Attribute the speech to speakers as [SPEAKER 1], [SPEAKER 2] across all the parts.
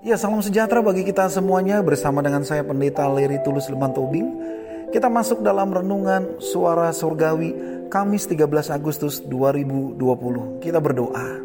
[SPEAKER 1] Ya, salam sejahtera bagi kita semuanya bersama dengan saya Pendeta Leri Tulus Leman Tobing. Kita masuk dalam renungan suara surgawi Kamis 13 Agustus 2020. Kita berdoa.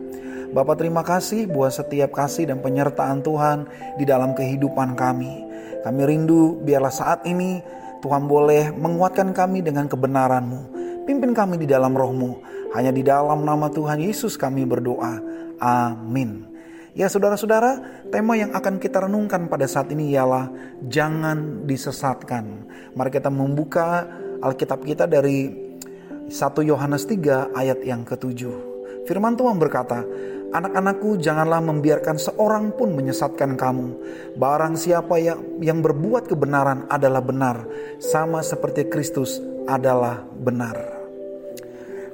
[SPEAKER 1] Bapak terima kasih buat setiap kasih dan penyertaan Tuhan di dalam kehidupan kami. Kami rindu biarlah saat ini Tuhan boleh menguatkan kami dengan kebenaran-Mu. Pimpin kami di dalam rohmu. Hanya di dalam nama Tuhan Yesus kami berdoa. Amin. Ya saudara-saudara, tema yang akan kita renungkan pada saat ini ialah jangan disesatkan. Mari kita membuka Alkitab kita dari 1 Yohanes 3 ayat yang ketujuh. Firman Tuhan berkata, Anak-anakku janganlah membiarkan seorang pun menyesatkan kamu. Barang siapa yang, yang berbuat kebenaran adalah benar, sama seperti Kristus adalah benar.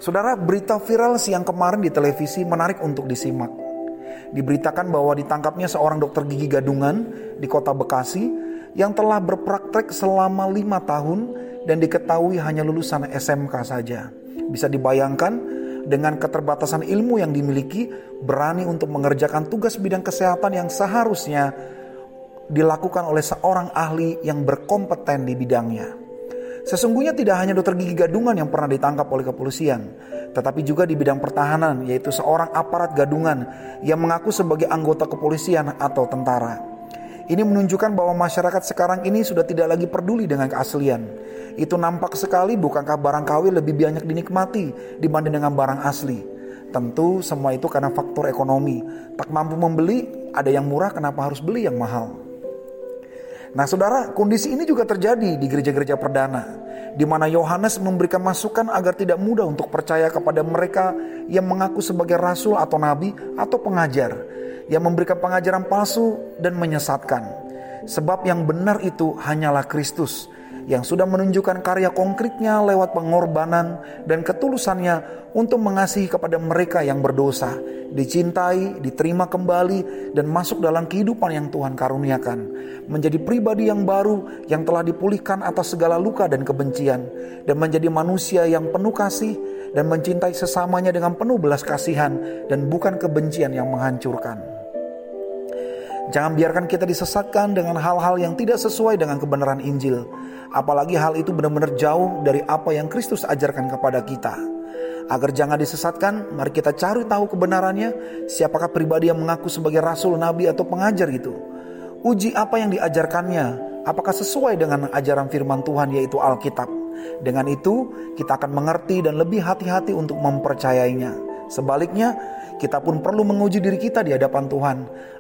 [SPEAKER 1] Saudara, berita viral siang kemarin di televisi menarik untuk disimak diberitakan bahwa ditangkapnya seorang dokter gigi gadungan di kota Bekasi yang telah berpraktek selama lima tahun dan diketahui hanya lulusan SMK saja. Bisa dibayangkan dengan keterbatasan ilmu yang dimiliki, berani untuk mengerjakan tugas bidang kesehatan yang seharusnya dilakukan oleh seorang ahli yang berkompeten di bidangnya. Sesungguhnya tidak hanya dokter gigi gadungan yang pernah ditangkap oleh kepolisian, tetapi juga di bidang pertahanan, yaitu seorang aparat gadungan yang mengaku sebagai anggota kepolisian atau tentara. Ini menunjukkan bahwa masyarakat sekarang ini sudah tidak lagi peduli dengan keaslian. Itu nampak sekali bukankah barang KW lebih banyak dinikmati dibanding dengan barang asli. Tentu semua itu karena faktor ekonomi. Tak mampu membeli, ada yang murah kenapa harus beli yang mahal. Nah saudara, kondisi ini juga terjadi di gereja-gereja perdana di mana Yohanes memberikan masukan agar tidak mudah untuk percaya kepada mereka yang mengaku sebagai rasul atau nabi atau pengajar yang memberikan pengajaran palsu dan menyesatkan. Sebab yang benar itu hanyalah Kristus yang sudah menunjukkan karya konkretnya lewat pengorbanan dan ketulusannya untuk mengasihi kepada mereka yang berdosa, dicintai, diterima kembali, dan masuk dalam kehidupan yang Tuhan karuniakan. Menjadi pribadi yang baru yang telah dipulihkan atas segala luka dan kebencian, dan menjadi manusia yang penuh kasih dan mencintai sesamanya dengan penuh belas kasihan dan bukan kebencian yang menghancurkan. Jangan biarkan kita disesatkan dengan hal-hal yang tidak sesuai dengan kebenaran Injil. Apalagi hal itu benar-benar jauh dari apa yang Kristus ajarkan kepada kita. Agar jangan disesatkan, mari kita cari tahu kebenarannya. Siapakah pribadi yang mengaku sebagai rasul, nabi, atau pengajar itu? Uji apa yang diajarkannya, apakah sesuai dengan ajaran firman Tuhan yaitu Alkitab. Dengan itu, kita akan mengerti dan lebih hati-hati untuk mempercayainya. Sebaliknya, kita pun perlu menguji diri kita di hadapan Tuhan.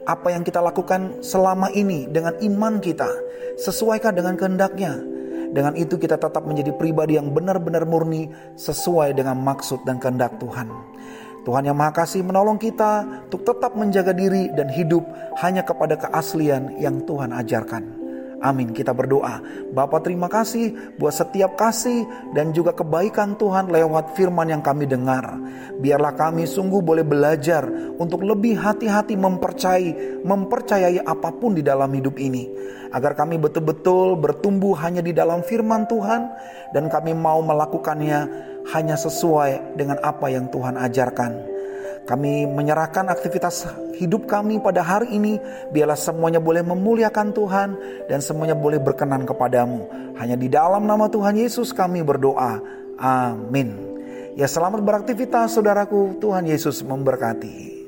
[SPEAKER 1] Apa yang kita lakukan selama ini dengan iman kita, sesuaikah dengan kehendaknya? Dengan itu kita tetap menjadi pribadi yang benar-benar murni sesuai dengan maksud dan kehendak Tuhan. Tuhan yang Maha Kasih menolong kita untuk tetap menjaga diri dan hidup hanya kepada keaslian yang Tuhan ajarkan. Amin. Kita berdoa. Bapak terima kasih buat setiap kasih dan juga kebaikan Tuhan lewat firman yang kami dengar. Biarlah kami sungguh boleh belajar untuk lebih hati-hati mempercayai, mempercayai apa pun di dalam hidup ini. Agar kami betul-betul bertumbuh hanya di dalam firman Tuhan dan kami mau melakukannya hanya sesuai dengan apa yang Tuhan ajarkan. Kami menyerahkan aktivitas hidup kami pada hari ini. Biarlah semuanya boleh memuliakan Tuhan dan semuanya boleh berkenan kepadamu. Hanya di dalam nama Tuhan Yesus kami berdoa. Amin. Ya selamat beraktivitas saudaraku. Tuhan Yesus memberkati.